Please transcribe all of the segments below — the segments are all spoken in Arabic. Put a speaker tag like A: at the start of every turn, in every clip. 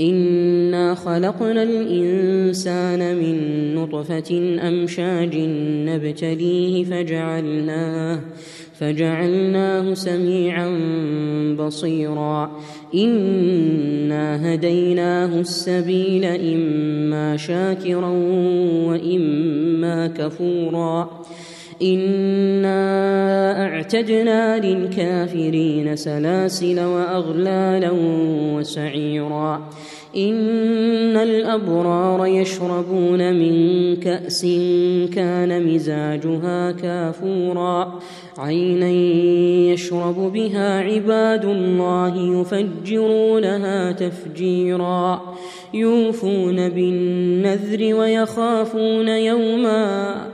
A: إنا خلقنا الإنسان من نطفة أمشاج نبتليه فجعلناه فجعلناه سميعا بصيرا. انا هديناه السبيل اما شاكرا واما كفورا. انا اعتدنا للكافرين سلاسل واغلالا وسعيرا ان الابرار يشربون من كاس كان مزاجها كافورا عينا يشرب بها عباد الله يفجرونها تفجيرا يوفون بالنذر ويخافون يوما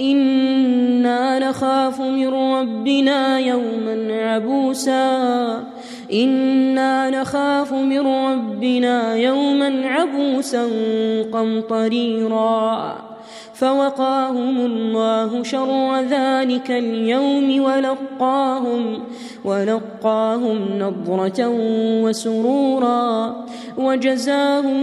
A: أنا نخاف من ربنا يوما عبوسا أنا نخاف من ربنا يوما عبوسا قمطريرا فوقاهم الله شر ذلك اليوم ولقاهم ولقاهم نضرة وسرورا وجزاهم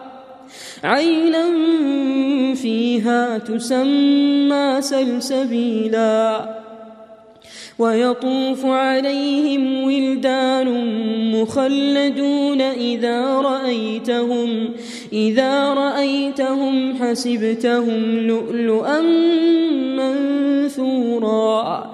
A: عينا فيها تسمى سلسبيلا. ويطوف عليهم ولدان مخلدون إذا رأيتهم إذا رأيتهم حسبتهم لؤلؤا منثورا.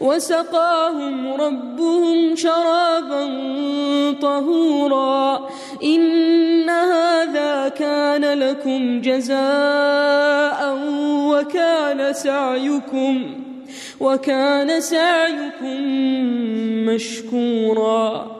A: وسقاهم ربهم شرابا طهورا. إن هذا كان لكم جزاء وكان سعيكم وكان سعيكم مشكورا.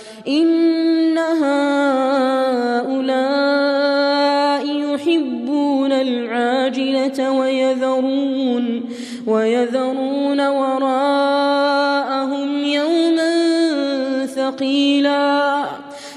A: إن هؤلاء يحبون العاجلة ويذرون ويذرون وراءهم يوما ثقيلا